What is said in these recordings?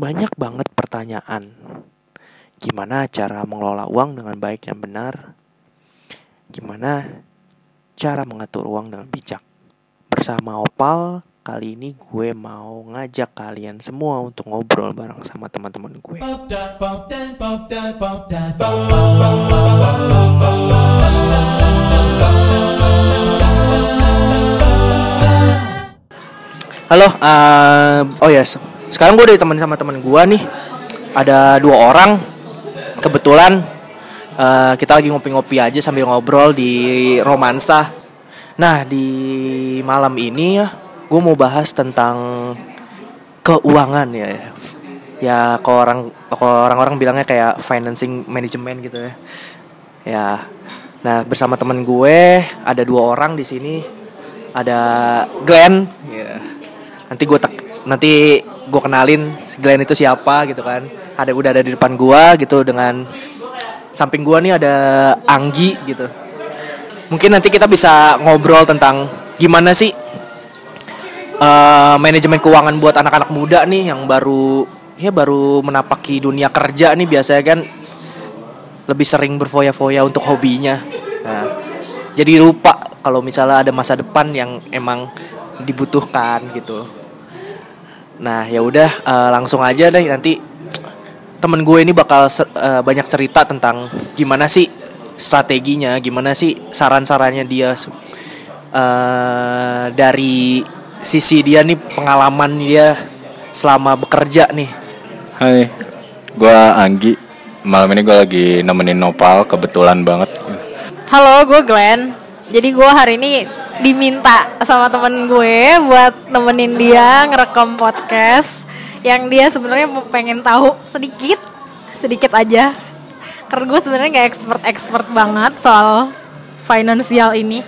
Banyak banget pertanyaan. Gimana cara mengelola uang dengan baik dan benar? Gimana cara mengatur uang dengan bijak? Bersama Opal, kali ini gue mau ngajak kalian semua untuk ngobrol bareng sama teman-teman gue. Halo, uh, oh yes, sekarang gue udah ditemenin sama teman gue nih. Ada dua orang, kebetulan uh, kita lagi ngopi-ngopi aja sambil ngobrol di romansa. Nah di malam ini ya, gue mau bahas tentang keuangan ya. Ya kalau orang kalau orang-orang bilangnya kayak financing management gitu ya. Ya, nah bersama temen gue ada dua orang di sini. Ada Glenn, ya. Nanti gue tek, nanti gue kenalin si Glenn itu siapa gitu kan. Ada udah ada di depan gue gitu dengan samping gue nih ada Anggi gitu. Mungkin nanti kita bisa ngobrol tentang gimana sih uh, manajemen keuangan buat anak-anak muda nih yang baru ya baru menapaki dunia kerja nih biasanya kan lebih sering berfoya-foya untuk hobinya. Nah, jadi lupa kalau misalnya ada masa depan yang emang dibutuhkan gitu. Nah, ya udah uh, langsung aja deh nanti temen gue ini bakal uh, banyak cerita tentang gimana sih strateginya, gimana sih saran-sarannya dia uh, dari sisi dia nih pengalaman dia selama bekerja nih. Hai, gue Anggi. Malam ini gue lagi nemenin Nopal, kebetulan banget. Halo, gue Glenn. Jadi gue hari ini diminta sama temen gue buat nemenin dia ngerekam podcast yang dia sebenarnya pengen tahu sedikit, sedikit aja. Karena gue sebenarnya nggak expert expert banget soal finansial ini.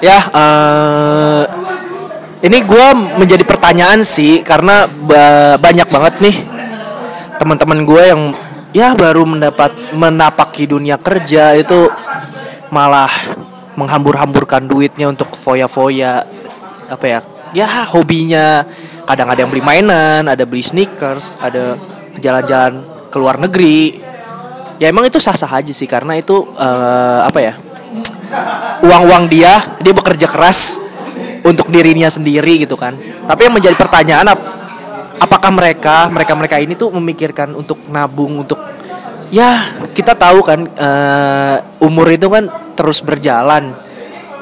Ya, uh, ini gue menjadi pertanyaan sih karena ba banyak banget nih teman-teman gue yang ya baru mendapat menapaki dunia kerja itu malah menghambur-hamburkan duitnya untuk foya-foya apa ya ya hobinya. Kadang ada yang beli mainan ada beli sneakers ada jalan-jalan ke luar negeri. Ya emang itu sah-sah aja sih karena itu uh, apa ya uang-uang dia dia bekerja keras untuk dirinya sendiri gitu kan. Tapi yang menjadi pertanyaan apakah mereka mereka mereka ini tuh memikirkan untuk nabung untuk ya kita tahu kan uh, umur itu kan terus berjalan.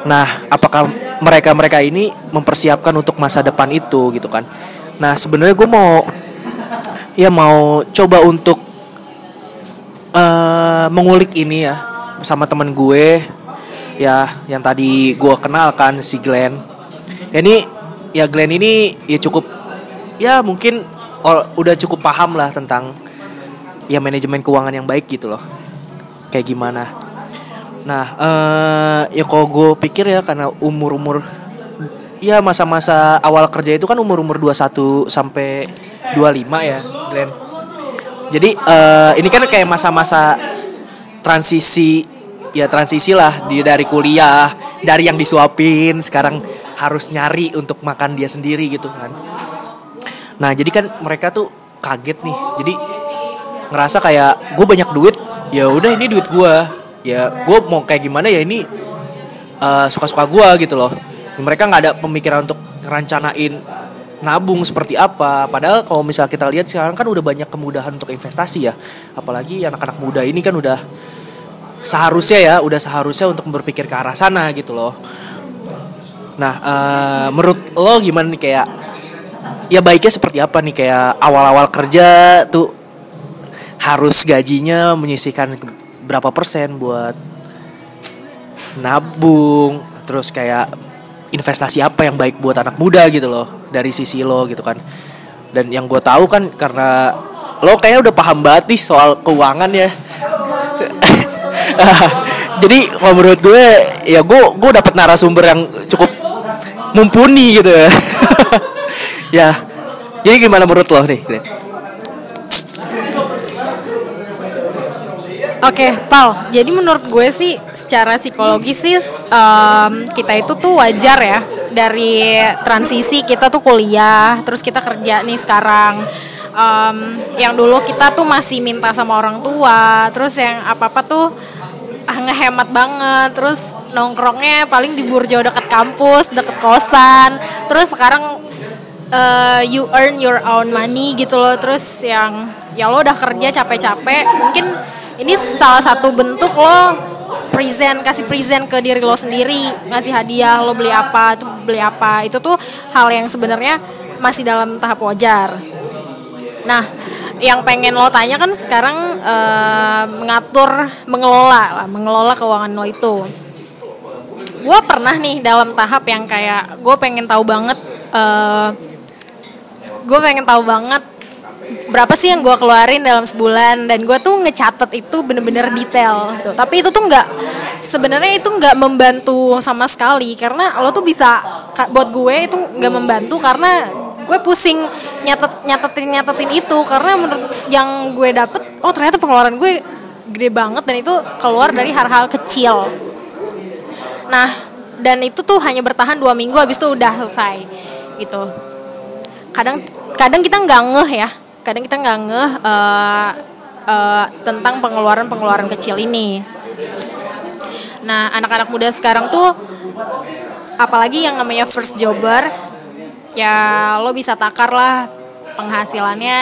Nah apakah mereka mereka ini mempersiapkan untuk masa depan itu gitu kan? Nah sebenarnya gue mau ya mau coba untuk uh, mengulik ini ya sama temen gue ya yang tadi gue kenalkan si Glenn ya ini ya Glenn ini ya cukup ya mungkin oh, udah cukup paham lah tentang ya manajemen keuangan yang baik gitu loh. Kayak gimana. Nah uh, ya kalau gue pikir ya karena umur umur ya masa-masa awal kerja itu kan umur umur 21 sampai 25 ya Glenn. Jadi uh, ini kan kayak masa-masa transisi ya transisi lah dari kuliah dari yang disuapin sekarang harus nyari untuk makan dia sendiri gitu kan. Nah jadi kan mereka tuh kaget nih. Jadi ngerasa kayak gue banyak duit ya udah ini duit gue ya gue mau kayak gimana ya ini uh, suka-suka gue gitu loh. Mereka nggak ada pemikiran untuk rencanain nabung seperti apa. Padahal kalau misal kita lihat sekarang kan udah banyak kemudahan untuk investasi ya. Apalagi anak-anak muda ini kan udah seharusnya ya udah seharusnya untuk berpikir ke arah sana gitu loh nah uh, menurut lo gimana nih kayak ya baiknya seperti apa nih kayak awal-awal kerja tuh harus gajinya menyisihkan berapa persen buat nabung terus kayak investasi apa yang baik buat anak muda gitu loh dari sisi lo gitu kan. Dan yang gue tahu kan karena lo kayaknya udah paham banget nih soal keuangan ya. Jadi kalau menurut gue ya gue gue dapet narasumber yang cukup mumpuni gitu. Ya. Ya jadi gimana menurut lo nih? Oke, Pal. Jadi menurut gue sih secara psikologis sih em, kita itu tuh wajar ya. Dari transisi kita tuh kuliah, terus kita kerja nih sekarang. Em, yang dulu kita tuh masih minta sama orang tua, terus yang apa-apa tuh ah, ngehemat banget, terus nongkrongnya paling di burjo deket kampus, deket kosan. Terus sekarang eh, you earn your own money gitu loh. Terus yang ya lo udah kerja capek-capek mungkin ini salah satu bentuk lo present kasih present ke diri lo sendiri. Ngasih hadiah lo beli apa itu beli apa. Itu tuh hal yang sebenarnya masih dalam tahap wajar. Nah yang pengen lo tanya kan sekarang eh, mengatur mengelola lah mengelola keuangan lo itu gue pernah nih dalam tahap yang kayak gue pengen tahu banget eh gue pengen tahu banget berapa sih yang gue keluarin dalam sebulan dan gue tuh ngecatet itu bener-bener detail gitu. tapi itu tuh nggak sebenarnya itu nggak membantu sama sekali karena lo tuh bisa buat gue itu nggak membantu karena gue pusing nyatet nyatetin nyatetin itu karena menurut yang gue dapet oh ternyata pengeluaran gue gede banget dan itu keluar dari hal-hal kecil Nah, dan itu tuh hanya bertahan dua minggu habis itu udah selesai gitu. Kadang kadang kita nggak ngeh ya, kadang kita nggak ngeh eh, eh, tentang pengeluaran-pengeluaran kecil ini. Nah, anak-anak muda sekarang tuh apalagi yang namanya first jobber ya lo bisa takar lah penghasilannya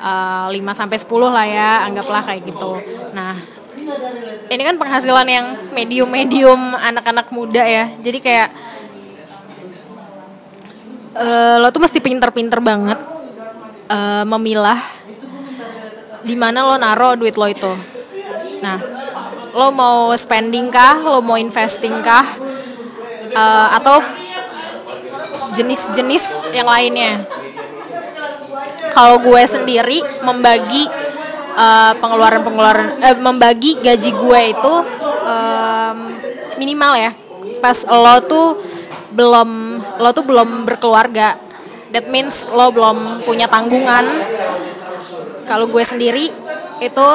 eh, 5 sampai 10 lah ya, anggaplah kayak gitu. Nah, ini kan penghasilan yang medium-medium anak-anak muda ya. Jadi kayak eh, lo tuh mesti pinter-pinter banget eh, memilah di mana lo naro duit lo itu. Nah, lo mau spending kah, lo mau investing kah, Eh, atau jenis-jenis yang lainnya. Kalau gue sendiri membagi eh, pengeluaran-pengeluaran eh, membagi gaji gue itu em, minimal ya. Pas lo tuh belum lo tuh belum berkeluarga. That means lo belum punya tanggungan. Kalau gue sendiri itu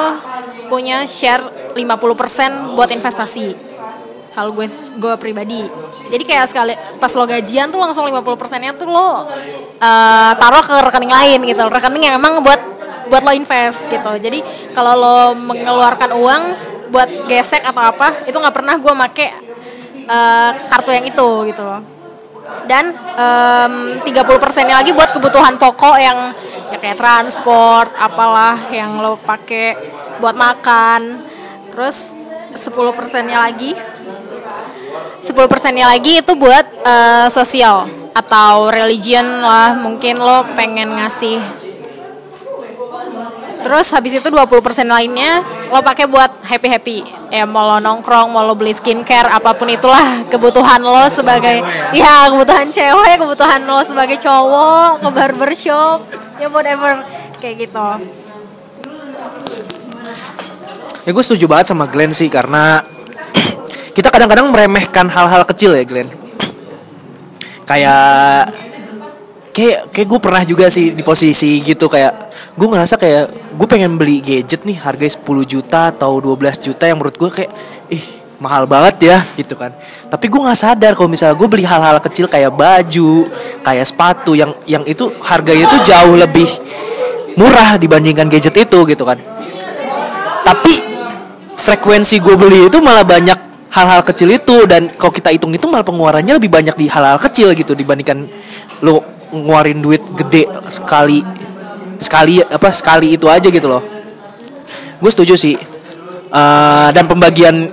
punya share 50% buat investasi kalau gue gue pribadi. Jadi kayak sekali pas lo gajian tuh langsung 50 persennya tuh lo eh, taruh ke rekening lain gitu. Rekening yang emang buat buat lo invest gitu. Jadi kalau lo mengeluarkan uang buat gesek atau apa itu nggak pernah gue make eh, kartu yang itu gitu loh. Dan em, 30 persennya lagi buat kebutuhan pokok yang ya kayak transport apalah yang lo pakai buat makan. Terus 10 persennya lagi 10 persennya lagi itu buat eh, sosial atau religion lah mungkin lo pengen ngasih. Terus habis itu 20 persen lainnya lo pakai buat happy happy ya mau lo nongkrong mau lo beli skincare apa pun itulah kebutuhan lo sebagai ya kebutuhan cewek kebutuhan lo sebagai cowok ke barbershop ya whatever kayak gitu. Ya gue setuju banget sama Glenn sih karena kita kadang-kadang meremehkan hal-hal kecil ya Glenn. Kayak kayak kayak gue pernah juga sih di posisi gitu kayak gue ngerasa kayak gue pengen beli gadget nih harga 10 juta atau 12 juta yang menurut gue kayak ih mahal banget ya gitu kan tapi gue nggak sadar kalau misalnya gue beli hal-hal kecil kayak baju kayak sepatu yang yang itu harganya itu jauh lebih murah dibandingkan gadget itu gitu kan tapi frekuensi gue beli itu malah banyak hal-hal kecil itu dan kalau kita hitung itu malah pengeluarannya lebih banyak di hal-hal kecil gitu dibandingkan lo ngeluarin duit gede sekali sekali apa sekali itu aja gitu loh gue setuju sih Eh, dan pembagian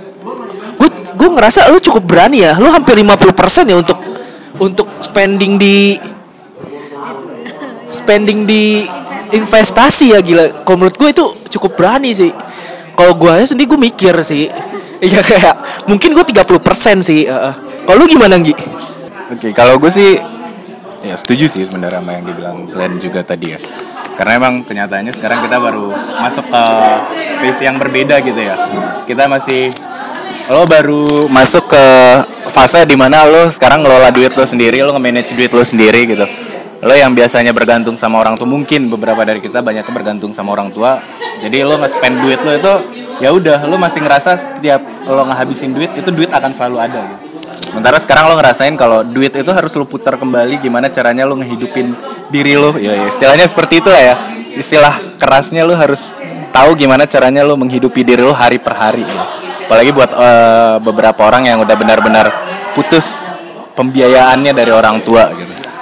gue gue ngerasa lo cukup berani ya lo hampir 50% ya untuk untuk spending di spending di investasi ya gila. Kalau menurut gue itu cukup berani sih. Kalau gue sendiri gue mikir sih. Iya kayak mungkin gue 30% sih. heeh. Kalau lu gimana Gi? Oke, kalau gue sih ya setuju sih sebenarnya sama yang dibilang Glenn juga tadi ya. Karena emang kenyataannya sekarang kita baru masuk ke phase yang berbeda gitu ya. Kita masih lo baru masuk ke fase di mana lo sekarang ngelola duit lo sendiri, lo nge-manage duit lo sendiri gitu. Lo yang biasanya bergantung sama orang tua mungkin beberapa dari kita banyaknya bergantung sama orang tua. Jadi lo nge-spend duit lo itu ya udah lo masih ngerasa setiap lo ngehabisin duit itu duit akan selalu ada. Gitu sementara sekarang lo ngerasain kalau duit itu harus lo putar kembali gimana caranya lo ngehidupin diri lo. Ya, ya istilahnya seperti itu lah ya. Istilah kerasnya lo harus tahu gimana caranya lo menghidupi diri lo hari per hari. Gitu. apalagi buat eh, beberapa orang yang udah benar-benar putus pembiayaannya dari orang tua gitu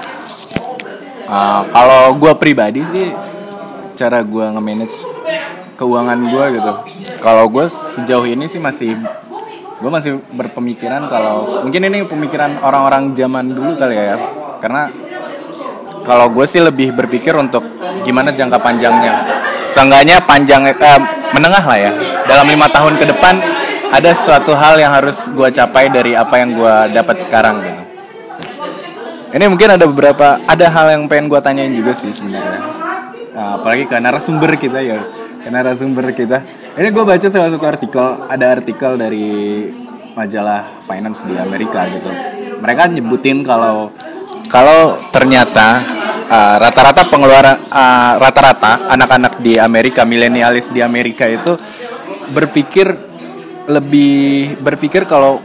Uh, kalau gue pribadi sih cara gue nge-manage keuangan gue gitu. Kalau gue sejauh ini sih masih gue masih berpemikiran kalau mungkin ini pemikiran orang-orang zaman dulu kali ya, karena kalau gue sih lebih berpikir untuk gimana jangka panjangnya. Seenggaknya panjang eh, menengah lah ya. Dalam lima tahun ke depan ada suatu hal yang harus gue capai dari apa yang gue dapat sekarang gitu ini mungkin ada beberapa ada hal yang pengen gue tanyain juga sih sebenarnya. Nah, apalagi ke narasumber kita ya ke narasumber kita. Ini gue baca salah satu artikel ada artikel dari majalah finance di Amerika gitu. Mereka nyebutin kalau kalau ternyata uh, rata-rata pengeluaran uh, rata-rata anak-anak di Amerika milenialis di Amerika itu berpikir lebih berpikir kalau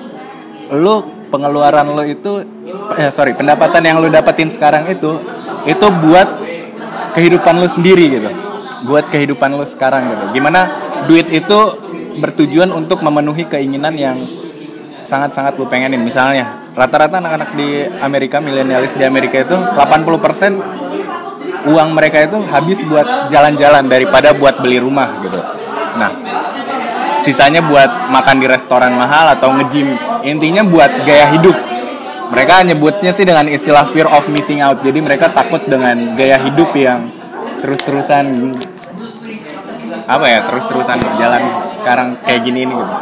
lo pengeluaran lo itu eh sorry pendapatan yang lo dapetin sekarang itu itu buat kehidupan lo sendiri gitu. Buat kehidupan lo sekarang gitu. Gimana duit itu bertujuan untuk memenuhi keinginan yang sangat-sangat lo pengenin. Misalnya rata-rata anak-anak di Amerika milenialis di Amerika itu 80% uang mereka itu habis buat jalan-jalan daripada buat beli rumah gitu. Nah sisanya buat makan di restoran mahal atau nge-gym. Intinya buat gaya hidup mereka nyebutnya sih dengan istilah fear of missing out. Jadi mereka takut dengan gaya hidup yang terus-terusan apa ya terus-terusan berjalan sekarang kayak gini ini gitu.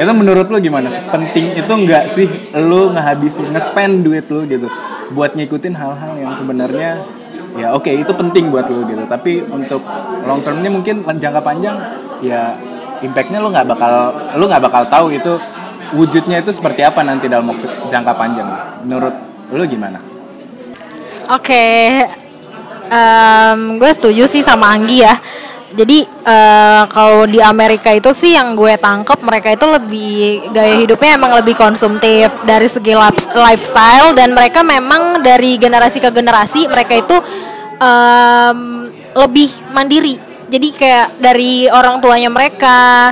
Itu menurut lo gimana penting itu enggak sih lo ngehabisin nge-spend duit lo gitu buat ngikutin hal-hal yang sebenarnya ya oke okay, itu penting buat lo gitu. Tapi untuk long termnya mungkin jangka panjang ya impactnya lo nggak bakal lo nggak bakal tahu itu wujudnya itu seperti apa nanti dalam jangka panjang menurut lo gimana? Oke, okay. um, gue setuju sih sama Anggi ya. Jadi uh, kalau di Amerika itu sih yang gue tangkep mereka itu lebih gaya hidupnya emang lebih konsumtif dari segi lifestyle dan mereka memang dari generasi ke generasi mereka itu um, lebih mandiri jadi kayak dari orang tuanya mereka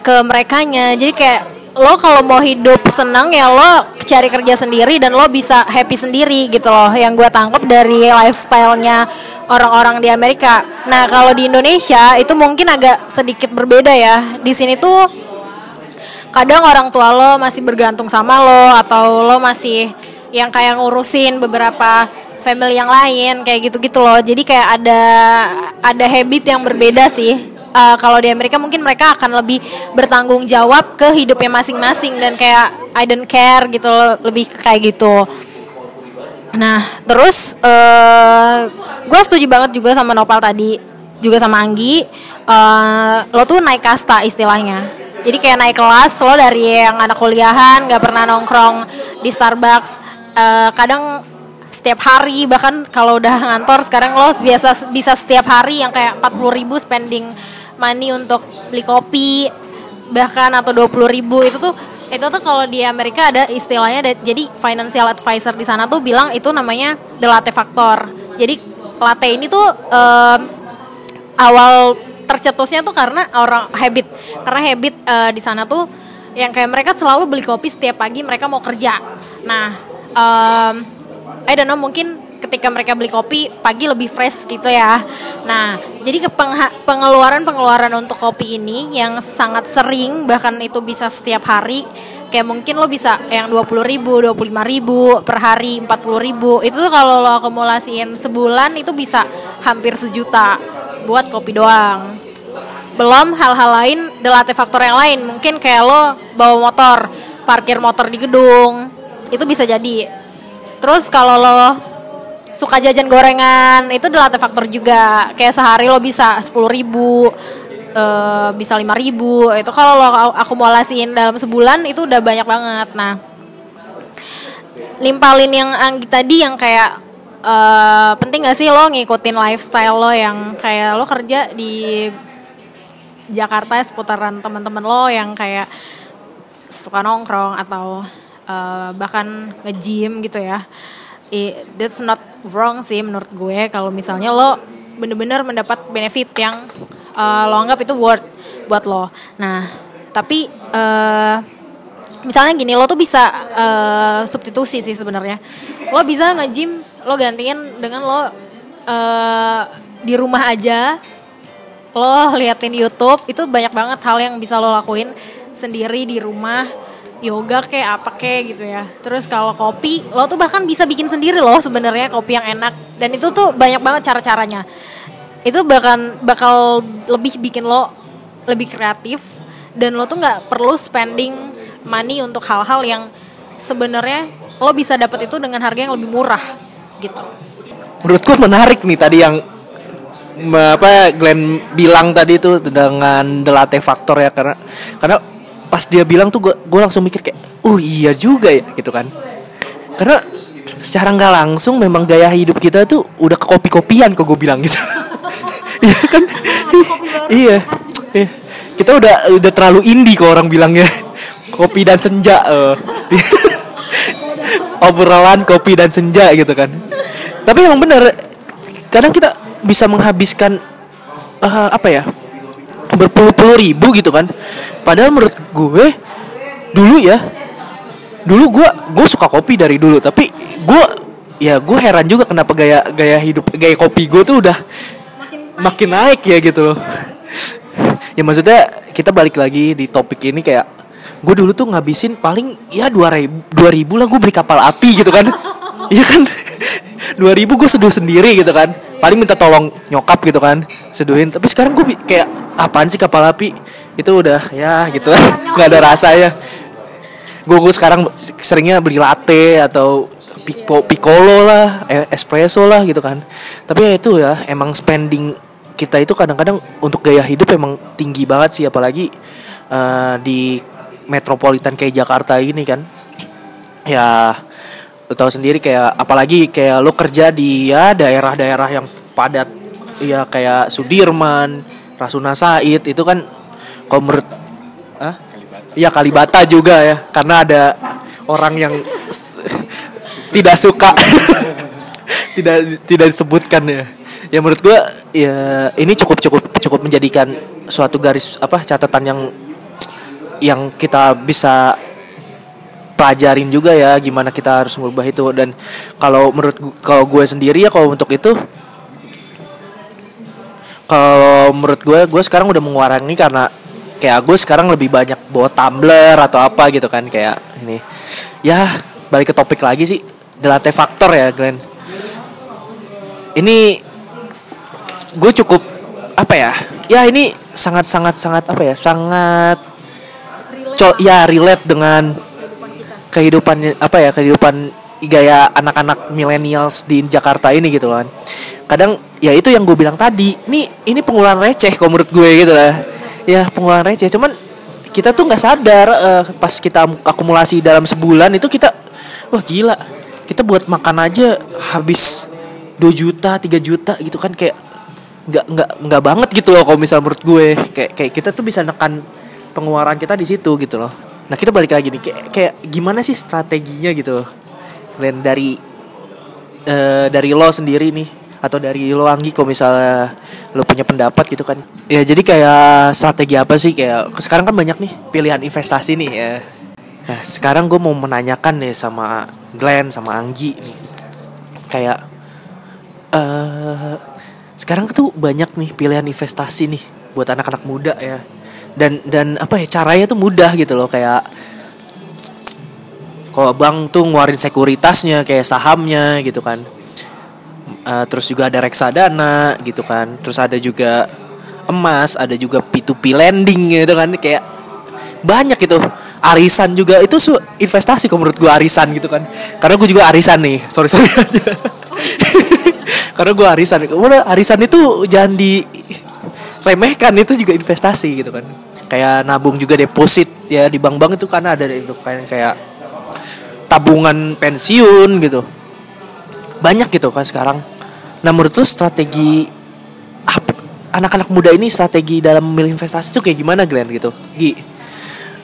ke merekanya jadi kayak lo kalau mau hidup senang ya lo cari kerja sendiri dan lo bisa happy sendiri gitu loh. Yang gue tangkap dari lifestylenya orang-orang di Amerika. Nah kalau di Indonesia itu mungkin agak sedikit berbeda ya. Di sini tuh kadang orang tua lo masih bergantung sama lo atau lo masih yang kayak ngurusin beberapa family yang lain kayak gitu-gitu loh. Jadi kayak ada ada habit yang berbeda sih uh, kalau di Amerika mungkin mereka akan lebih bertanggung jawab ke hidupnya masing-masing dan kayak I don't care gitu lebih kayak gitu. Nah terus uh, gue setuju banget juga sama Nopal tadi juga sama Anggi. Uh, lo tuh naik kasta istilahnya. Jadi kayak naik kelas lo dari yang anak kuliahan nggak pernah nongkrong di Starbucks. Uh, kadang setiap hari bahkan kalau udah ngantor sekarang lo biasa bisa setiap hari yang kayak 40 ribu spending money untuk beli kopi bahkan atau 20 ribu. Itu tuh itu tuh kalau di Amerika ada istilahnya jadi financial advisor di sana tuh bilang itu namanya the latte factor. Jadi latte ini tuh um, awal tercetusnya tuh karena orang habit. Karena habit uh, di sana tuh yang kayak mereka selalu beli kopi setiap pagi mereka mau kerja. Nah um, I don't know mungkin ketika mereka beli kopi pagi lebih fresh gitu ya. Nah, jadi ke pengeluaran-pengeluaran untuk kopi ini yang sangat sering bahkan itu bisa setiap hari kayak mungkin lo bisa yang 20 ribu, 25 ribu per hari, 40 ribu. Itu kalau lo akumulasiin sebulan itu bisa hampir sejuta buat kopi doang. Belum hal-hal lain delate faktor yang lain. Mungkin kayak lo bawa motor parkir motor di gedung itu bisa jadi. Terus kalau lo suka jajan gorengan itu adalah faktor juga. Kayak sehari lo bisa sepuluh ribu, uh, bisa lima ribu. Itu kalau lo akumulasiin dalam sebulan itu udah banyak banget. Nah, limpalin yang Anggi tadi yang kayak eh, penting gak sih lo ngikutin lifestyle lo yang kayak lo kerja di Jakarta seputaran teman-teman lo yang kayak suka nongkrong atau eh, bahkan nge-gym gitu ya. I, that's not wrong sih menurut gue kalau misalnya lo bener-bener mendapat benefit yang eh, lo anggap itu worth buat lo. Nah, tapi eh, misalnya gini lo tuh bisa eh, substitusi sih sebenarnya. Lo bisa nge-gym, lo gantiin dengan lo eh, di rumah aja lo liatin YouTube itu banyak banget hal yang bisa lo lakuin sendiri di rumah yoga kayak apa kayak gitu ya. Terus kalau kopi lo tuh bahkan bisa bikin sendiri loh sebenarnya kopi yang enak. Dan itu tuh banyak banget cara caranya itu bahkan bakal lebih bikin lo lebih kreatif. Dan lo tuh nggak perlu spending money untuk hal-hal yang sebenarnya lo bisa dapat itu dengan harga yang lebih murah gitu. Menurut gue menarik nih tadi yang apa Glenn bilang tadi tuh dengan the latte factor ya karena karena pas dia bilang tuh gue gue langsung mikir kayak oh iya juga ya gitu kan. Karena secara nggak langsung memang gaya hidup kita tuh udah ke kopi kopian kok gue bilang gitu. Iya kan? iya. Iya. kita udah udah terlalu indie kok orang bilangnya. Kopi dan senja eh. obrolan kopi dan senja gitu kan. Tapi emang bener kadang kita bisa menghabiskan eh, apa ya berpuluh-puluh ribu gitu kan. Padahal menurut gue dulu ya dulu gue gue suka kopi dari dulu tapi gue ya gue heran juga kenapa gaya gaya hidup gaya kopi gue tuh udah makin naik ya gitu loh. Ya maksudnya kita balik lagi di topik ini kayak gue dulu tuh ngabisin paling ya dua ribu dua ribu lah gue beli kapal api gitu kan. Iya kan dua ribu gue seduh sendiri gitu kan. Paling minta tolong nyokap gitu kan seduhin. Tapi sekarang gue kayak apaan sih kapal api? Itu udah ya gitu. Lah nggak ada rasanya gue gue sekarang seringnya beli latte atau pico, piccolo lah eh, espresso lah gitu kan. Tapi ya itu ya emang spending kita itu kadang-kadang untuk gaya hidup emang tinggi banget sih. Apalagi eh, di metropolitan kayak Jakarta ini kan. Ya lo tahu sendiri kayak apalagi kayak lo kerja di ya daerah-daerah yang padat. Ya kayak Sudirman Rasuna Said itu kan kalau menurut Hah? Iya Kalibata juga ya karena ada orang yang tidak suka. Tidak tidak disebutkan ya. Ya menurut gua ya ini cukup cukup cukup menjadikan suatu garis apa catatan yang yang kita bisa pelajarin juga ya gimana kita harus merubah itu. Dan kalau menurut kalau gue sendiri ya kalau untuk itu kalau menurut gue gue sekarang udah mengurangi karena kayak gue sekarang lebih banyak bawa tumbler atau apa gitu kan kayak ini. Ya balik ke topik lagi sih the latte factor ya Glenn. Ini gue cukup apa ya ya ini sangat sangat sangat apa ya sangat co ya relate dengan kehidupan apa ya kehidupan gaya anak-anak millennials di Jakarta ini gitu kan. Kadang ya itu yang gue bilang tadi ini ini pengeluaran receh kalau menurut gue gitu lah. Ya pengeluaran receh cuman kita tuh nggak sadar eh, pas kita akumulasi dalam sebulan itu kita wah gila. Kita buat makan aja habis 2 juta 3 juta gitu kan kayak nggak nggak nggak banget gitu loh kalau misal menurut gue. Kayak kayak kita tuh bisa nekan pengeluaran kita di situ gitu loh nah kita balik lagi nih. Kayak kayak gimana sih strateginya gitu Glenn dari eh, dari lo sendiri nih atau dari lo Anggi kalau misalnya lo punya pendapat gitu kan. Ya jadi kayak strategi apa sih? Kayak sekarang kan banyak nih pilihan investasi nih ya. Nah sekarang gue mau menanyakan nih sama Glenn sama Anggi nih. Kayak eh sekarang tuh banyak nih pilihan investasi nih buat anak-anak muda ya dan dan apa ya caranya tuh mudah gitu loh kayak kalau bank tuh ngeluarin sekuritasnya kayak sahamnya gitu kan. Eh, terus juga ada reksadana gitu kan. Terus ada juga emas ada juga P2P lending gitu kan. Kayak banyak itu arisan juga itu su investasi kalau menurut gua arisan gitu kan. Karena gue juga arisan nih sorry sorry karena gue arisan. Kemudian arisan itu jangan di remehkan itu juga investasi gitu kan. Kayak nabung juga deposit ya di bank-bank itu karena ada itu kayak kayak tabungan pensiun gitu. Banyak gitu kan sekarang. Nah menurut lu strategi anak-anak muda ini strategi dalam memilih investasi itu kayak gimana Glenn gitu? Gi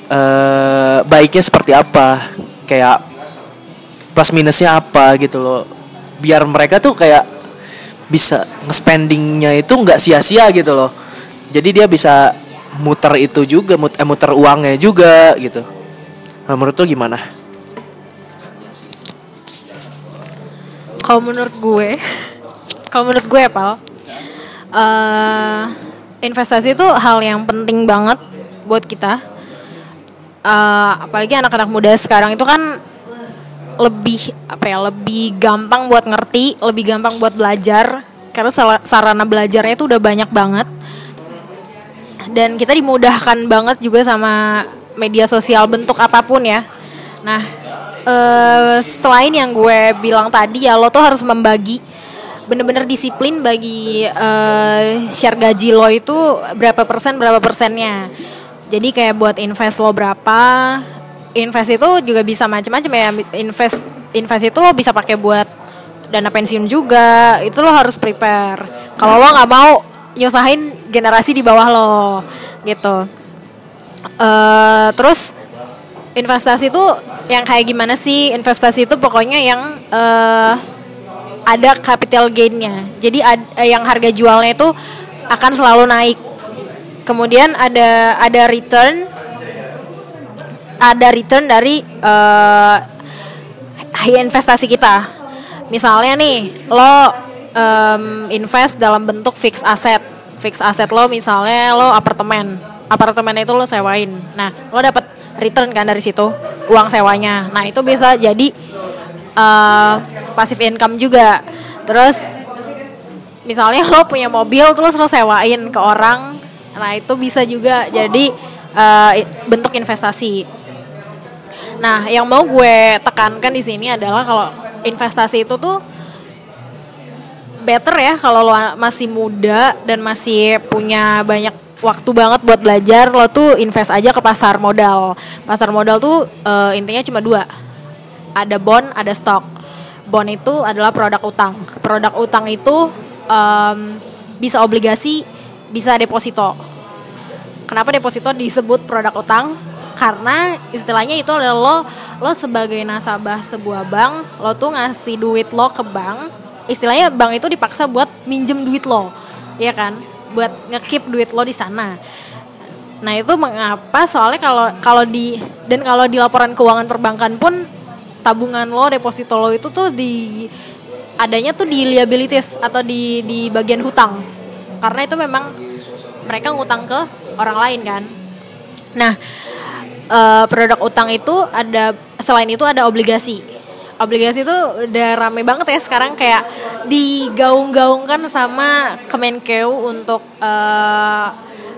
eh baiknya seperti apa? Kayak plus minusnya apa gitu loh. Biar mereka tuh kayak bisa nge-spendingnya itu nggak sia-sia gitu loh jadi dia bisa muter itu juga mut eh, muter uangnya juga gitu nah, menurut lu gimana Kalau menurut gue, kalau menurut gue pal, eh, investasi itu hal yang penting banget buat kita. Eh, apalagi anak-anak muda sekarang itu kan lebih apa ya, lebih gampang buat ngerti, lebih gampang buat belajar karena sarana belajarnya itu udah banyak banget. Dan kita dimudahkan banget juga sama media sosial bentuk apa pun ya. Nah, eh, selain yang gue bilang tadi ya lo tuh harus membagi bener-bener disiplin bagi eh, share gaji lo itu berapa persen berapa persennya. Jadi kayak buat invest lo berapa invest itu juga bisa macam-macam ya. Invest invest itu lo bisa pakai buat dana pensiun juga itu lo harus prepare. Kalau lo nggak mau nyusahin generasi di bawah lo gitu. Eh terus investasi itu yang kayak gimana sih? Investasi itu pokoknya yang eh, ada capital gainnya. Jadi ad- eh, yang harga jualnya itu akan selalu naik. Kemudian ada ada return ada return dari eh, investasi kita. Misalnya nih lo em, invest dalam bentuk fixed asset fixed asset lo misalnya lo apartemen. Apartemen itu lo sewain. Nah lo dapat return kan dari situ uang sewanya. Nah itu bisa jadi eh passive income juga. Terus misalnya lo punya mobil terus lo sewain ke orang. Nah itu bisa juga jadi i- bentuk investasi. Nah yang mau gue tekankan di sini adalah kalau investasi itu tuh better ya kalau lo masih muda dan masih punya banyak waktu banget buat belajar lo tuh invest aja ke pasar modal. Pasar modal tuh eh, intinya cuma dua. Ada bond ada stok bond itu adalah produk utang. Produk utang itu em, bisa obligasi bisa deposito. Kenapa deposito disebut produk utang? Karena istilahnya itu adalah lo lo sebagai nasabah sebuah bank lo tuh ngasih duit lo ke bank istilahnya bank itu dipaksa buat minjem duit lo ya kan? Buat ngekip duit lo di sana. Nah itu mengapa? Soalnya kalau kalau di dan kalau di laporan keuangan perbankan pun tabungan lo deposito lo itu tuh di adanya tuh di liabilities atau di di bagian hutang. Karena itu memang mereka ngutang ke orang lain kan. Nah eh, produk utang itu ada selain itu ada obligasi obligasi itu udah rame banget ya sekarang kayak digaung-gaungkan sama Kemenkeu untuk eh,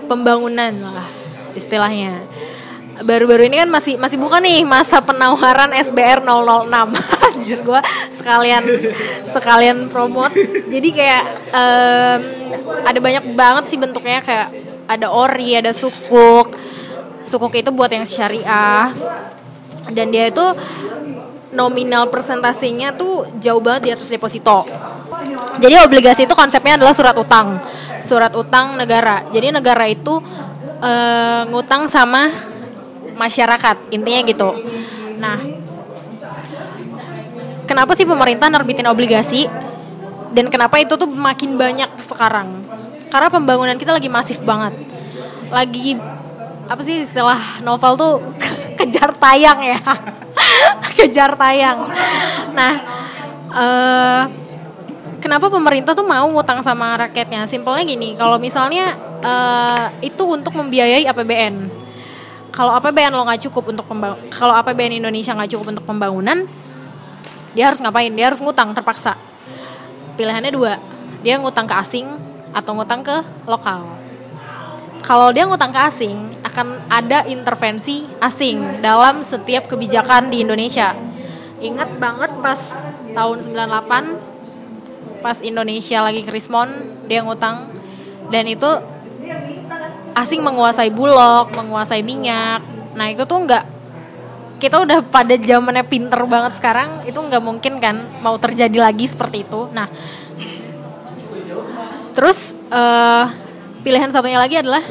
pembangunan lah istilahnya. Baru-baru ini kan masih masih bukan nih masa penawaran SBR 006 anjir gue sekalian sekalian promote. Jadi kayak em, ada banyak banget sih bentuknya kayak ada ori ada sukuk. Sukuk itu buat yang syariah. Dan dia itu nominal presentasinya tuh jauh banget di atas deposito. Jadi obligasi itu konsepnya adalah surat utang. Surat utang negara. Jadi negara itu eh, ngutang sama masyarakat intinya gitu. Nah kenapa sih pemerintah nerbitin obligasi? Dan kenapa itu tuh makin banyak sekarang? Karena pembangunan kita lagi masif banget. Lagi apa sih istilah novel tuh? Kejar tayang ya kejar tayang. Nah eh kenapa pemerintah tuh mau ngutang sama rakyatnya? Simpelnya gini kalau misalnya eh, itu untuk membiayai APBN kalau APBN lo nggak cukup untuk kalau APBN Indonesia nggak cukup untuk pembangunan dia harus ngapain? Dia harus ngutang terpaksa. Pilihannya dua dia ngutang ke asing atau ngutang ke lokal. Kalau dia ngutang ke asing akan ada intervensi asing dalam setiap kebijakan di Indonesia. Ingat banget pas tahun 98 pas Indonesia lagi krismon dia ngutang. Dan itu asing menguasai bulog menguasai minyak. Nah itu tuh nggak kita udah pada zamannya pinter banget sekarang itu nggak mungkin kan mau terjadi lagi seperti itu. Nah terus eh, pilihan satunya lagi adalah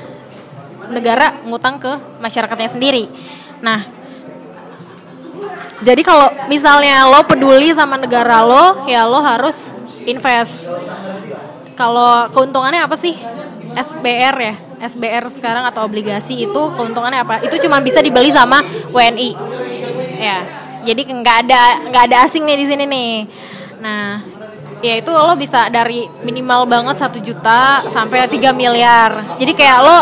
negara ngutang ke masyarakatnya sendiri. Nah jadi kalau misalnya lo peduli sama negara lo ya lo harus invest. Kalau keuntungannya apa sih? SBR ya? SBR sekarang atau obligasi itu keuntungannya apa? Itu cuma bisa dibeli sama WNI ya jadi nggak ada nggak ada asing nih di sini nih. Nah ya itu lo bisa dari minimal banget satu juta sampai 3 miliar. Jadi kayak lo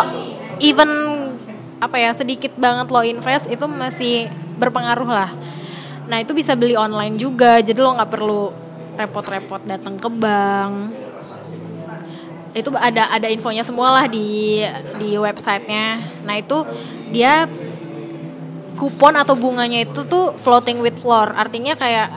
even apa ya sedikit banget lo invest itu masih berpengaruh lah. Nah itu bisa beli online juga jadi lo nggak perlu repot-repot datang ke bank. Itu ada ada infonya semua lah di di websitenya. Nah itu dia kupon atau bunganya itu tuh floating with floor. Artinya kayak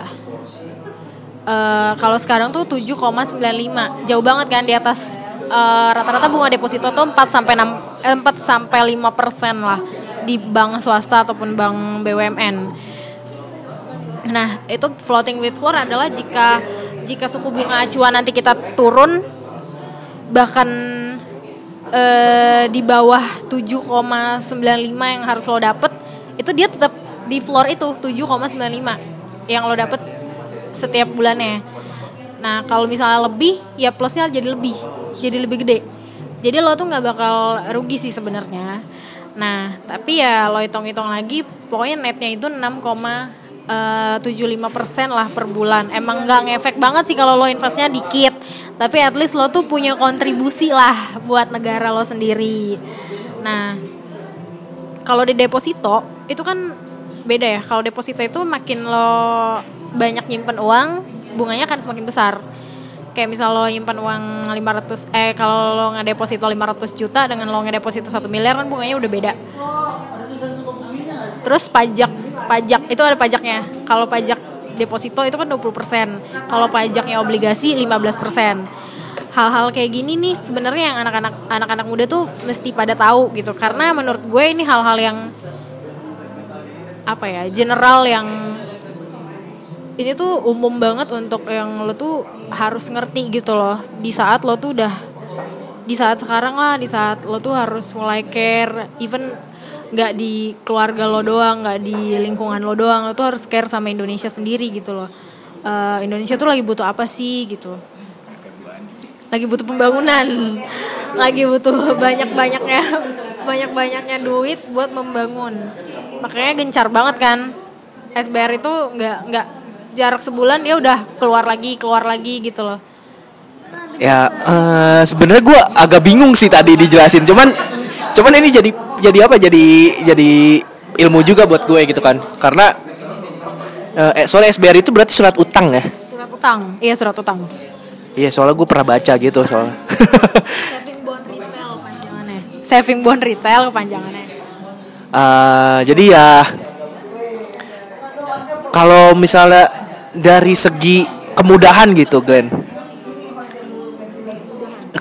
eh, kalau sekarang tuh 7,95 jauh banget kan di atas eh, rata-rata bunga deposito tuh 4 sampai 6 eh, 4 sampai 5 persen lah di bank swasta ataupun bank BUMN Nah, itu floating with floor adalah jika jika suku bunga acuan nanti kita turun bahkan eh, di bawah 7,95 yang harus lo dapet itu dia tetap di floor itu 7,95 yang lo dapet setiap bulannya. Nah, kalau misalnya lebih ya plusnya jadi lebih, jadi lebih gede. Jadi lo tuh nggak bakal rugi sih sebenarnya. Nah, tapi ya lo hitung-hitung lagi, pokoknya netnya itu 6,75 persen lah per bulan. Emang nggak ngefek banget sih kalau lo investnya dikit, tapi at least lo tuh punya kontribusi lah buat negara lo sendiri. Nah, kalau di deposito itu kan beda ya. Kalau deposito itu makin lo banyak nyimpen uang, bunganya akan semakin besar. Kayak misal lo nyimpan uang 500 eh kalau lo ngedeposito 500 juta dengan lo ngedeposito 1 miliar kan bunganya udah beda. Terus pajak pajak itu ada pajaknya. Kalau pajak deposito itu kan 20%. Kalau pajaknya obligasi 15%. Hal-hal kayak gini nih sebenarnya yang anak-anak anak-anak muda tuh mesti pada tahu gitu. Karena menurut gue ini hal-hal yang apa ya, general yang ini tuh umum banget untuk yang lo tuh harus ngerti gitu loh. Di saat lo tuh udah di saat sekarang lah, di saat lo tuh harus mulai care even nggak di keluarga lo doang, nggak di lingkungan lo doang, lo tuh harus care sama Indonesia sendiri gitu loh. Eh, Indonesia tuh lagi butuh apa sih gitu? Lagi butuh pembangunan, lagi butuh banyak-banyaknya, banyak-banyaknya duit buat membangun. Makanya gencar banget kan. SBR itu nggak nggak jarak sebulan dia udah keluar lagi keluar lagi gitu loh. Ya eh, sebenarnya gue agak bingung sih tadi dijelasin, cuman cuman ini jadi jadi apa? Jadi jadi ilmu juga buat gue gitu kan, karena eh, soalnya SBR itu berarti surat utang ya. Surat utang, iya surat utang. Iya soalnya gue pernah baca gitu soalnya. Saving bond retail kepanjangannya. Saving bond retail kepanjangannya. Eh, jadi ya kalau misalnya dari segi kemudahan gitu Glenn.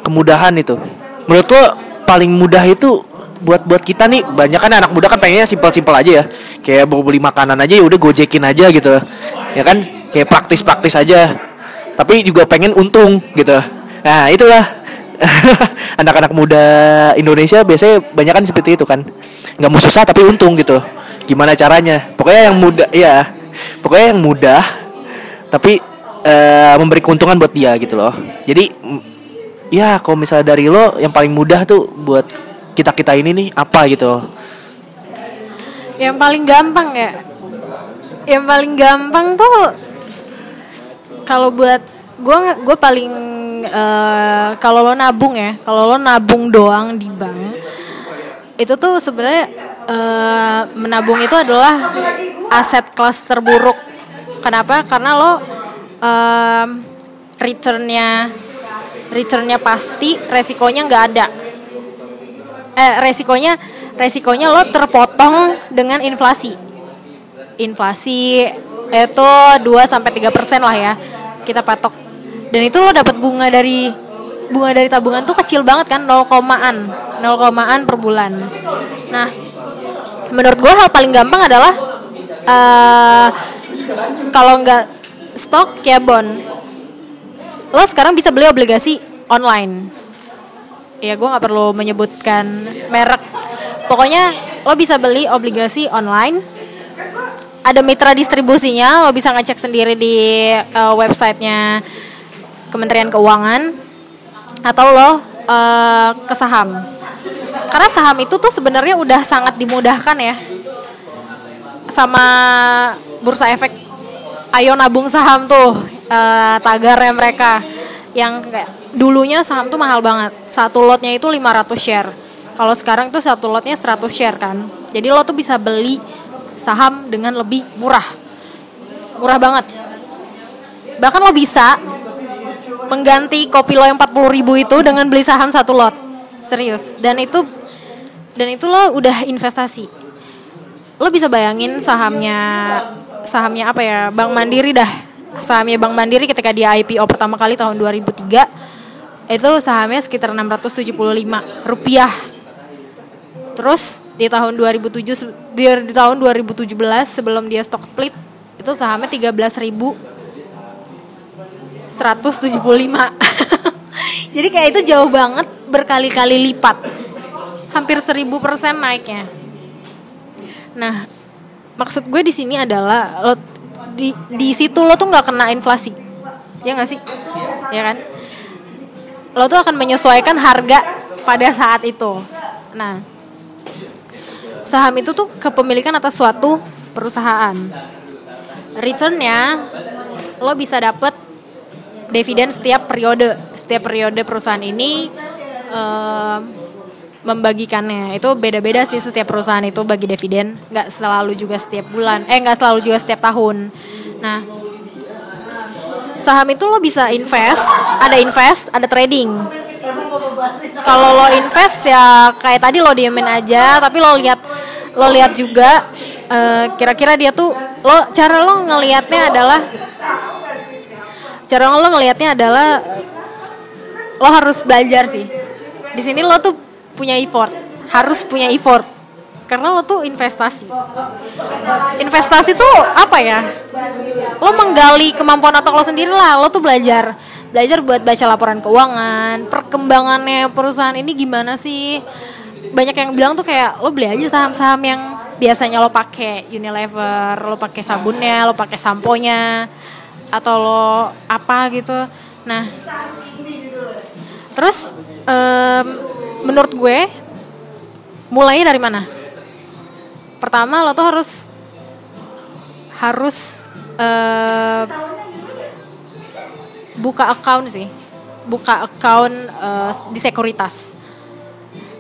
Kemudahan itu. Menurut lo paling mudah itu buat buat kita nih banyak kan anak muda kan pengennya simpel-simpel aja ya. Kayak mau beli makanan aja ya udah gojekin aja gitu. Ya kan? Kayak praktis-praktis aja. Tapi juga pengen untung gitu. Nah itulah. Anak-anak muda Indonesia biasanya banyak kan seperti itu kan. Nggak mau susah tapi untung gitu. Gimana caranya? Pokoknya yang mudah ya pokoknya yang mudah tapi eh, memberi keuntungan buat dia gitu loh jadi ya kalau misalnya dari lo yang paling mudah tuh buat kita kita ini nih apa gitu Yang paling gampang ya. Yang paling gampang tuh kalau buat gue gue paling eh, kalau lo nabung ya, kalau lo nabung doang di bank itu tuh sebenarnya eh, menabung itu adalah aset kelas terburuk. Kenapa? Karena lo em, returnnya returnnya pasti, resikonya nggak ada eh resikonya resikonya lo terpotong dengan inflasi. Inflasi itu 2 sampai 3% lah ya. Kita patok. Dan itu lo dapat bunga dari bunga dari tabungan tuh kecil banget kan 0 komaan 0 komaan per bulan. Nah, menurut gua hal paling gampang adalah eh kalau nggak stok ya bond lo sekarang bisa beli obligasi online. Ya gue nggak perlu menyebutkan merek. Pokoknya lo bisa beli obligasi online. Ada mitra distribusinya lo bisa ngecek sendiri di eh, websitenya Kementerian Keuangan. Atau lo eh, ke saham. Karena saham itu tuh sebenarnya udah sangat dimudahkan ya. Sama bursa efek ayo nabung saham tuh eh, tagarnya mereka. Yang kayak dulunya saham tuh mahal banget. Satu lotnya itu 500 share. Kalau sekarang tuh satu lotnya 100 share kan. Jadi lo tuh bisa beli saham dengan lebih murah. Murah banget. Bahkan lo bisa mengganti kopi lo yang 40 ribu itu dengan beli saham satu lot. Serius. Dan itu dan itu lo udah investasi. Lo bisa bayangin sahamnya sahamnya apa ya? Bank Mandiri dah. Sahamnya Bank Mandiri ketika dia IPO pertama kali tahun 2003 itu sahamnya sekitar 675 rupiah. Terus di tahun 2007 se- di, tahun 2017 sebelum dia stock split itu sahamnya 13.175 jadi kayak itu jauh banget berkali-kali lipat. Hampir 1000% naiknya. Nah, maksud gue di sini adalah lo di di situ lo tuh nggak kena inflasi, ya nggak sih? Ya kan? Lo tuh akan menyesuaikan harga pada saat itu. Nah, saham itu tuh kepemilikan atas suatu perusahaan. Returnnya lo bisa dapet dividen setiap periode. Setiap periode perusahaan ini em, membagikannya. Itu beda-beda sih setiap perusahaan itu bagi dividen. Nggak selalu juga setiap bulan. Eh nggak selalu juga setiap tahun. Nah saham itu lo bisa invest. Ada invest ada trading. Kalau lo invest ya kayak tadi lo diemin aja tapi lo lihat lo lihat juga eh, kira-kira dia tuh lo cara lo ngelihatnya adalah cara lo ngelihatnya adalah lo harus belajar sih. Di sini lo tuh punya effort harus punya effort. Karena lo tuh investasi. Investasi tuh apa ya? Lo menggali kemampuan otak lo sendiri lah. Lo tuh belajar belajar buat baca laporan keuangan perkembangannya perusahaan ini gimana sih? Banyak yang bilang tuh kayak lo beli aja saham-saham yang biasanya lo pakai Unilever lo pakai sabunnya lo pakai samponya atau lo apa gitu. Nah terus em, menurut gue mulainya dari mana? Pertama lo tuh harus harus eh, buka account sih. Buka account eh, di sekuritas.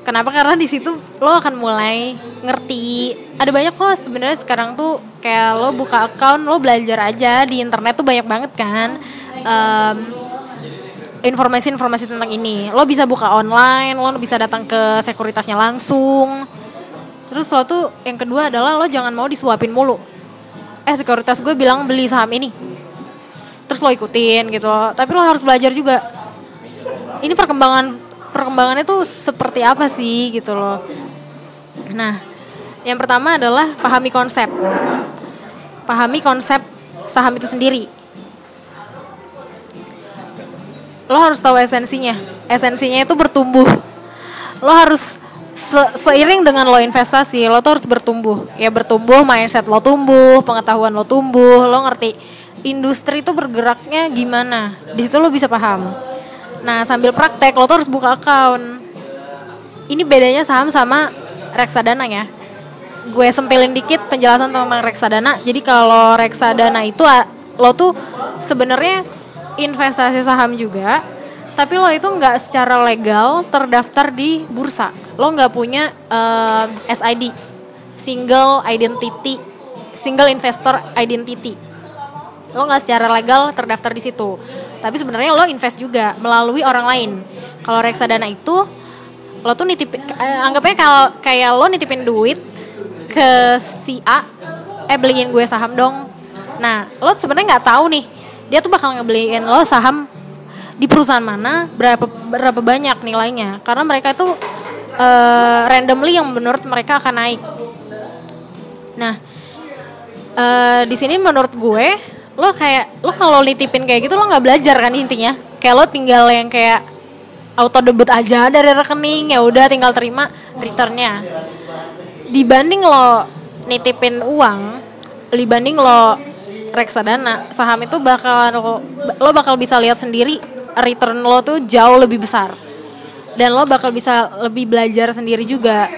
Kenapa? Karena di situ lo akan mulai ngerti. Ada banyak kok sebenarnya sekarang tuh kayak lo buka account lo belajar aja di internet tuh banyak banget kan. Em, informasi-informasi tentang ini. Lo bisa buka online, lo bisa datang ke sekuritasnya langsung. Terus lo tuh yang kedua adalah lo jangan mau disuapin mulu. Eh sekuritas gue bilang beli saham ini. Terus lo ikutin gitu. Tapi lo harus belajar juga. Ini perkembangan perkembangannya tuh seperti apa sih gitu loh. Nah, yang pertama adalah pahami konsep. Pahami konsep saham itu sendiri lo harus tahu esensinya. Esensinya itu bertumbuh. Lo harus se- seiring dengan lo investasi, lo tuh harus bertumbuh. Ya bertumbuh, mindset lo tumbuh, pengetahuan lo tumbuh, lo ngerti industri itu bergeraknya gimana. Di situ lo bisa paham. Nah, sambil praktek lo tuh harus buka account. Ini bedanya saham sama reksadana ya. Gue sempilin dikit penjelasan tentang reksadana. Jadi kalau reksadana itu lo tuh sebenarnya investasi saham juga, tapi lo itu nggak secara legal terdaftar di bursa. Lo nggak punya eh, SID, single identity, single investor identity. Lo nggak secara legal terdaftar di situ. Tapi sebenarnya lo invest juga melalui orang lain. Kalau reksadana itu lo tuh nitip eh, anggapnya kalau kayak lo nitipin duit ke si A eh beliin gue saham dong nah lo sebenarnya nggak tahu nih dia tuh bakal ngebeliin lo saham di perusahaan mana berapa berapa banyak nilainya. Karena mereka tuh eh, randomly yang menurut mereka akan naik. Nah eh, di sini menurut gue lo kayak lo kalau nitipin kayak gitu lo nggak belajar kan intinya? Kayak lo tinggal yang kayak auto debit aja dari rekening ya udah tinggal terima returnnya. Dibanding lo nitipin uang dibanding lo reksadana. Saham itu bakal lo bakal bisa lihat sendiri return lo tuh jauh lebih besar. Dan lo bakal bisa lebih belajar sendiri juga.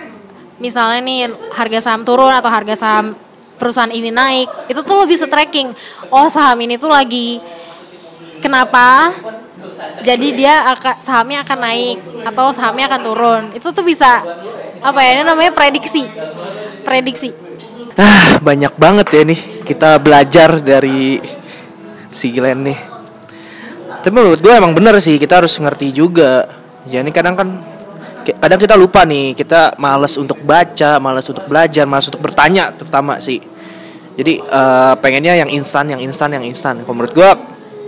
Misalnya nih harga saham turun atau harga saham perusahaan ini naik itu tuh lo bisa tracking oh saham ini tuh lagi kenapa? Jadi dia akan sahamnya akan naik atau sahamnya akan turun. Itu tuh bisa apa ya ini namanya prediksi. Prediksi Ah, banyak banget ya nih kita belajar dari si Glenn nih. Tapi menurut gue emang bener sih kita harus ngerti juga. Jadi kadang kan kadang kita lupa nih kita males untuk baca, males untuk belajar, males untuk bertanya terutama sih. Jadi eh, pengennya yang instan, yang instan, yang instan. Kalau menurut gue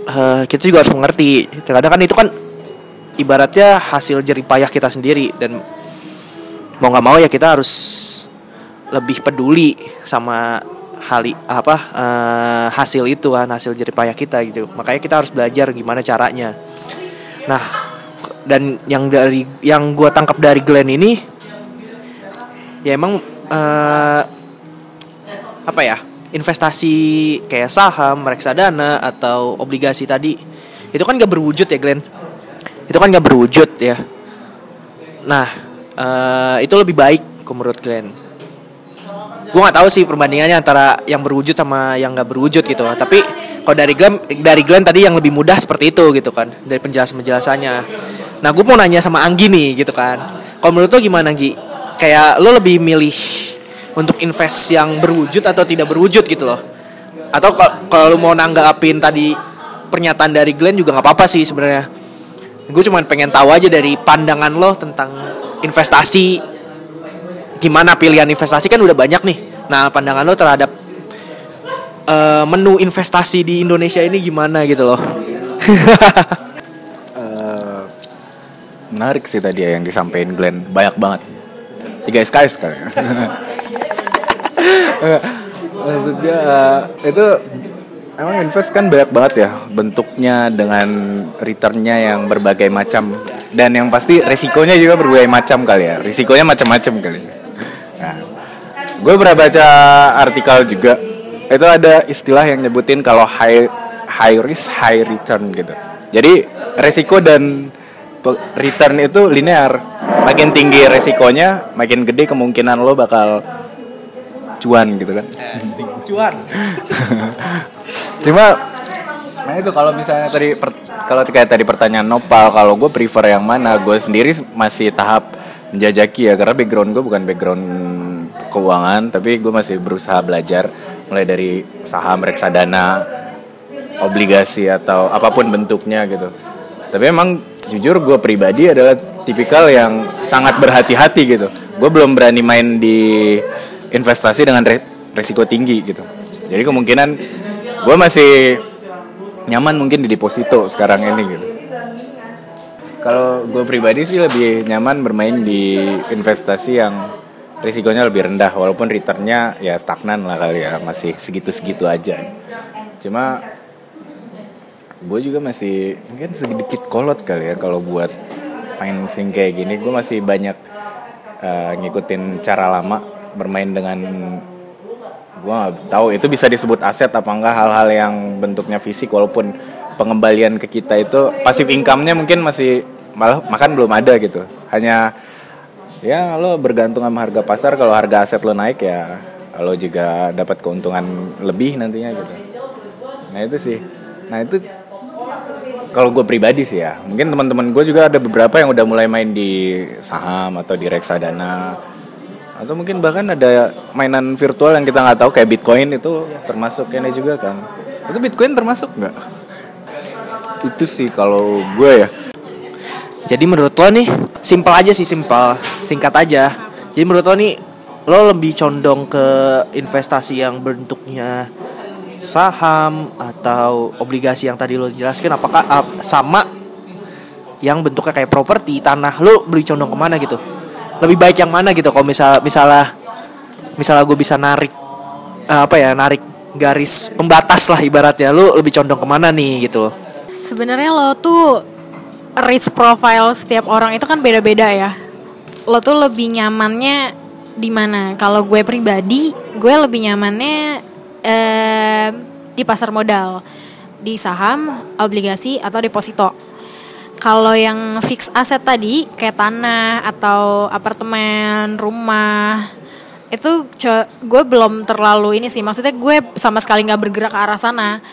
eh, kita juga harus mengerti. Kadang kan itu kan ibaratnya hasil jeripayah kita sendiri dan mau nggak mau ya kita harus lebih peduli sama hal apa eh, hasil itu kan hasil jeripayah kita gitu. Makanya kita harus belajar gimana caranya. Nah dan yang dari yang gua tangkap dari Glenn ini ya emang eh, apa ya investasi kayak saham reksadana atau obligasi tadi itu kan gak berwujud ya Glenn? Itu kan gak berwujud ya. Nah eh, itu lebih baik menurut Glenn gue nggak tahu sih perbandingannya antara yang berwujud sama yang nggak berwujud gitu. Tapi kalau dari Glenn dari Glenn tadi yang lebih mudah seperti itu gitu kan dari penjelasan penjelasannya nah gue mau nanya sama Anggi nih gitu kan. Kalau menurut lo gimana Anggi? Kayak lo lebih milih untuk invest yang berwujud atau tidak berwujud gitu loh? Atau ka- kalau lo mau nanggapin tadi pernyataan dari Glenn juga nggak apa-apa sih sebenarnya. Gue cuma pengen tahu aja dari pandangan lo tentang investasi gimana pilihan investasi kan udah banyak nih. Nah, pandangan lo terhadap eh, menu investasi di Indonesia ini gimana gitu loh. Eh, menarik sih tadi ya yang disampaikan Glenn banyak banget tiga SKS kali ya. maksudnya eh, itu emang invest kan banyak banget ya bentuknya dengan returnnya yang berbagai macam dan yang pasti resikonya juga berbagai macam kali ya risikonya macam-macam kali ya. Gue pernah baca artikel juga. Itu ada istilah yang nyebutin kalau high high risk high return gitu. Jadi resiko dan return itu linear. Makin tinggi resikonya makin gede kemungkinan lo bakal cuan gitu kan. Cuan. cuma nah itu kalau misalnya tadi per- kalau kayak tadi pertanyaan Nopal kalau gue prefer yang mana? Gue sendiri masih tahap menjajaki ya karena background gue bukan background keuangan tapi gue masih berusaha belajar mulai dari saham reksadana obligasi atau apa pun bentuknya gitu. Tapi emang jujur gue pribadi adalah tipikal yang sangat berhati-hati gitu. Gue belum berani main di investasi dengan re- resiko tinggi gitu. Jadi kemungkinan gue masih nyaman mungkin di deposito sekarang ini gitu. Kalau gue pribadi sih lebih nyaman bermain di investasi yang risikonya lebih rendah walaupun returnnya ya stagnan lah kali ya masih segitu-segitu aja. Cuma gue juga masih mungkin sedikit kolot kali ya kalau buat financing kayak gini. Gue masih banyak eh, ngikutin cara lama bermain dengan gue nggak tahu itu bisa disebut aset apa enggak hal-hal yang bentuknya fisik walaupun pengembalian ke kita itu pasif income-nya mungkin masih malah makan belum ada gitu. Hanya ya lo bergantung sama harga pasar. Kalau harga aset lo naik ya lo juga dapat keuntungan lebih nantinya gitu. Nah itu sih. Nah itu kalau gue pribadi sih ya. Mungkin teman-teman gue juga ada beberapa yang udah mulai main di saham atau di reksadana. Atau mungkin bahkan ada mainan virtual yang kita nggak tahu kayak bitcoin itu termasuk ini juga kan. Itu bitcoin termasuk nggak? Itu sih kalau gue ya Jadi menurut lo nih simpel aja sih simpel, singkat aja. Jadi menurut lo nih lo lebih condong ke investasi yang bentuknya saham atau obligasi yang tadi lo jelaskan apakah ah, sama yang bentuknya kayak properti tanah lo lebih condong ke mana gitu? Lebih baik yang mana gitu? Kalau misal misalnya misalnya gue bisa narik eh, apa ya narik garis pembatas lah ibaratnya lu lebih condong ke mana nih gitu? Sebenarnya lo tuh risk profile setiap orang itu kan beda-beda ya. Lo tuh lebih nyamannya di mana? Kalau gue pribadi, gue lebih nyamannya eh, di pasar modal, di saham, obligasi atau deposito. Kalau yang fix aset tadi kayak tanah atau apartemen, rumah itu gue belum terlalu ini sih. Maksudnya gue sama sekali nggak bergerak ke arah sana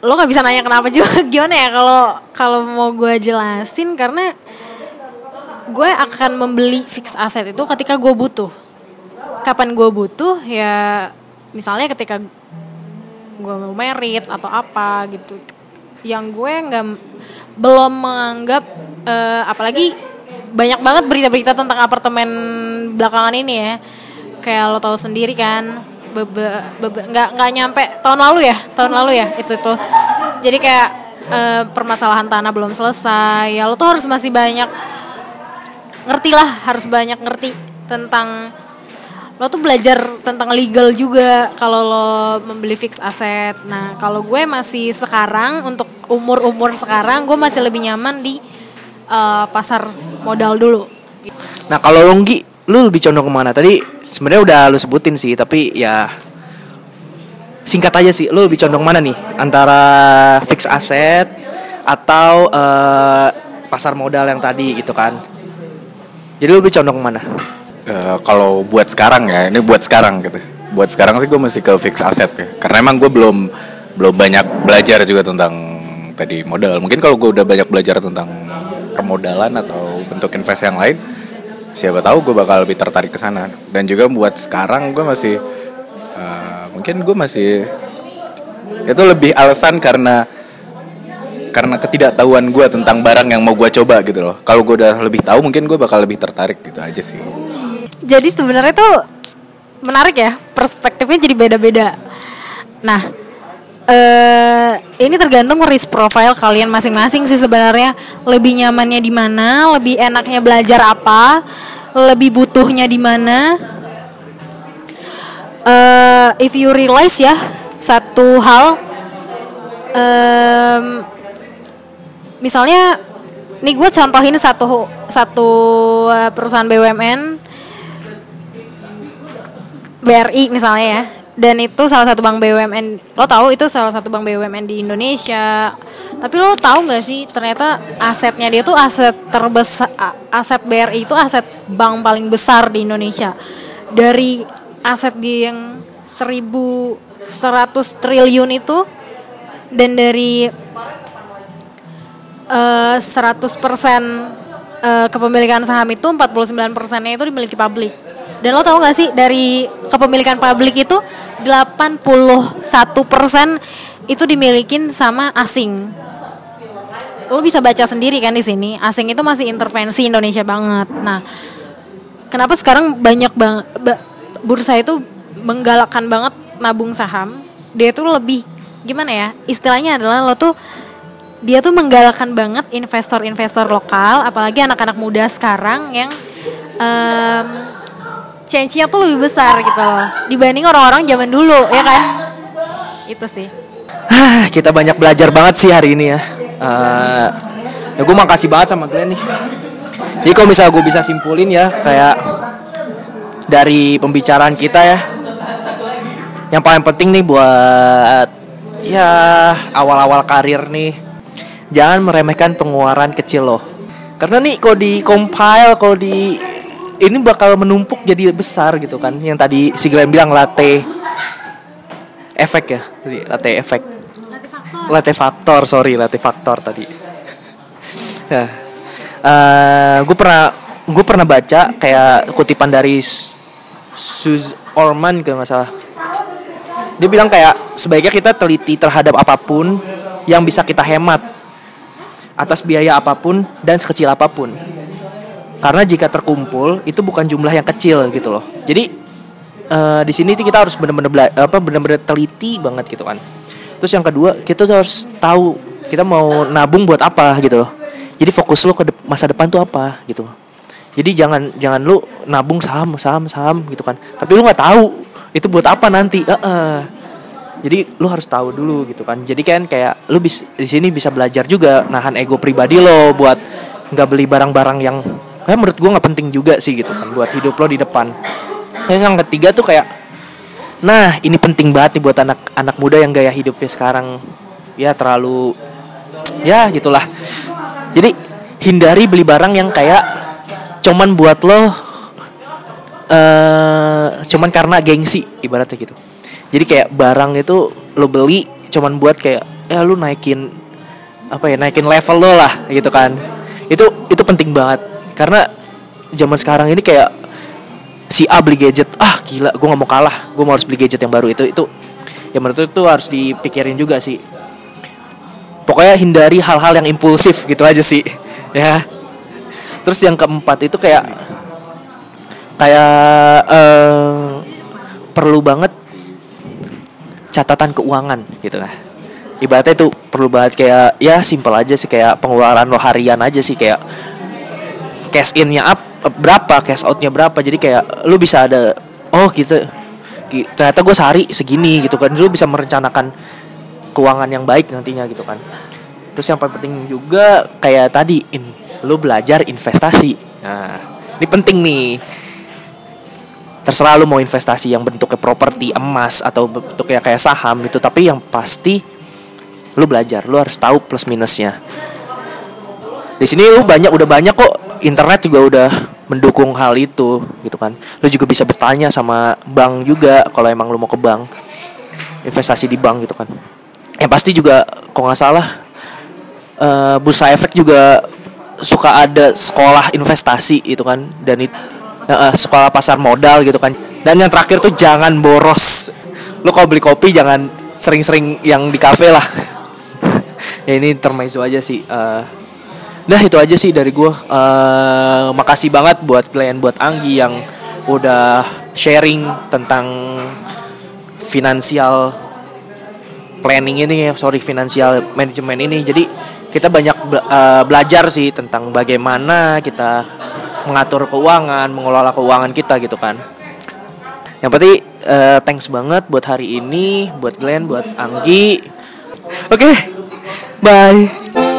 lo nggak bisa nanya kenapa juga gimana ya kalau kalau mau gue jelasin? Karena gue akan membeli fix aset itu ketika gue butuh. Kapan gue butuh ya misalnya ketika gue mau merit atau apa gitu. Yang gue nggak belum menganggap eh, apalagi banyak banget berita-berita tentang apartemen belakangan ini ya. Kayak lo tahu sendiri kan bebe- nggak nggak nyampe tahun lalu ya tahun lalu ya itu tuh. Jadi kayak eh, permasalahan tanah belum selesai. Ya lo tuh harus masih banyak ngerti lah harus banyak ngerti tentang lo tuh belajar tentang legal juga kalau lo membeli fix aset nah kalau gue masih sekarang untuk umur umur sekarang gue masih lebih nyaman di eh, pasar modal dulu. Nah kalau lo Nggi lu lebih condong ke mana tadi sebenarnya udah lu sebutin sih tapi ya singkat aja sih lu lebih condong mana nih antara fix aset atau eh, pasar modal yang tadi gitu kan jadi lu lebih condong ke mana Eh, kalau buat sekarang ya, ini buat sekarang gitu. Buat sekarang sih gue masih ke fix aset ya. Karena emang gue belum belum banyak belajar juga tentang tadi modal. Mungkin kalau gue udah banyak belajar tentang permodalan atau bentuk invest yang lain, siapa tahu gue bakal lebih tertarik ke sana. Dan juga buat sekarang gue masih eh, mungkin gue masih itu lebih alasan karena karena ketidaktahuan gue tentang barang yang mau gue coba gitu loh. Kalau gue udah lebih tahu, mungkin gue bakal lebih tertarik gitu aja sih. jadi sebenarnya tuh menarik ya perspektifnya jadi beda-beda nah eh ini tergantung risk profile kalian masing-masing sih sebenarnya. Lebih nyamannya di mana lebih enaknya belajar apa lebih butuhnya di mana. Eh if you realize ya satu hal em, misalnya nih gue contohin satu satu eh, perusahaan BUMN BRI misalnya ya dan itu salah satu bank BUMN lo tahu itu salah satu bank BUMN di Indonesia tapi lo tahu nggak sih ternyata asetnya dia tuh aset terbesar aset BRI itu aset bank paling besar di Indonesia dari aset dia yang 1100 triliun itu dan dari eh, 100% eh, kepemilikan saham itu 49 persennya itu dimiliki publik. Dan lo tau gak sih dari kepemilikan publik itu 81 persen itu dimilikin sama asing. Lo bisa baca sendiri kan di sini. Asing itu masih intervensi Indonesia banget. Nah, kenapa sekarang banyak bang ba- bursa itu menggalakkan banget nabung saham? Dia tuh lebih gimana ya? Istilahnya adalah lo tuh dia tuh menggalakkan banget investor-investor lokal, apalagi anak-anak muda sekarang yang em change-nya tuh lebih besar gitu loh dibanding orang-orang zaman dulu ya kan itu sih Hah, kita banyak belajar banget sih hari ini ya. Eh, ya gue makasih banget sama Glenn nih. Jadi kalau misalnya gue bisa simpulin ya kayak dari pembicaraan kita ya, yang paling penting nih buat ya awal-awal karir nih, jangan meremehkan pengeluaran kecil loh. Karena nih kalau di compile, kalau di ini bakal menumpuk jadi besar gitu kan. Yang tadi si Glenn bilang latte efek ya, Jadi latte efek. Latte faktor, sorry, latte faktor tadi. Nah, gue pernah gue pernah baca kayak kutipan dari Suz Orman kalau nggak salah. Dia bilang kayak sebaiknya kita teliti terhadap apa pun yang bisa kita hemat atas biaya apa pun dan sekecil apa pun. Karena jika terkumpul itu bukan jumlah yang kecil gitu loh. Jadi eh, di sini kita harus benar-benar apa benar-benar teliti banget gitu kan. Terus yang kedua kita harus tahu kita mau nabung buat apa gitu loh. Jadi fokus lo ke dep- masa depan tuh apa gitu. Jadi jangan jangan lu nabung saham saham saham gitu kan. Tapi lu nggak tahu itu buat apa nanti Heeh. jadi lu harus tahu dulu gitu kan jadi kan kayak lu bis di sini bisa belajar juga nahan ego pribadi lo buat nggak beli barang-barang yang ya menurut gua nggak penting juga sih gitu kan buat hidup lo di depan. Yang ketiga tuh kayak nah ini penting banget nih buat anak-anak muda yang gaya hidupnya sekarang. Ya terlalu ya gitulah. Jadi hindari beli barang yang kayak cuman buat lo eh cuman karena gengsi ibaratnya gitu. Jadi kayak barang itu lo beli cuman buat kayak ya lu naikin apa ya naikin level lo lah gitu kan. Itu itu penting banget karena zaman sekarang ini kayak si A beli gadget ah gila gue nggak mau kalah gue mau harus beli gadget yang baru. Itu itu ya menurut itu harus dipikirin juga sih. Pokoknya hindari hal-hal yang impulsif gitu aja sih ya. Terus yang keempat itu kayak kayak eh, perlu banget catatan keuangan gitu lah. Ibaratnya itu perlu banget kayak ya simpel aja sih kayak pengeluaran lo harian aja sih kayak cash innya up berapa cash outnya berapa. Jadi kayak lu bisa ada oh gitu Gi- ternyata gue sehari segini gitu kan. Lu bisa merencanakan keuangan yang baik nantinya gitu kan. Terus yang paling penting juga kayak tadi in, lu belajar investasi. Nah ini penting nih. Terserah lu mau investasi yang bentuknya properti emas atau bentuknya kayak saham itu tapi yang pasti lu belajar. Lu harus tahu plus minusnya. Di sini lu banyak udah banyak kok internet juga udah mendukung hal itu gitu kan. Lu juga bisa bertanya sama bank juga kalau emang lu mau ke bank investasi di bank gitu kan. Yang pasti juga kok nggak salah eh, bursa efek juga suka ada sekolah investasi itu kan. Dan itu sekolah pasar modal gitu kan. Dan yang terakhir tuh jangan boros. Lu kalau beli kopi jangan sering-sering yang di kafe lah. Ya ini termaizo aja sih eh, Nah itu aja sih dari gue Eh, Makasih banget buat Glenn Buat Anggi yang udah sharing tentang Finansial Planning ini Sorry finansial manajemen ini. Jadi kita banyak be- eh, belajar sih Tentang bagaimana kita Mengatur keuangan Mengelola keuangan kita gitu kan. Yang penting eh, Thanks banget buat hari ini Buat Glenn Buat Anggi. Oke Bye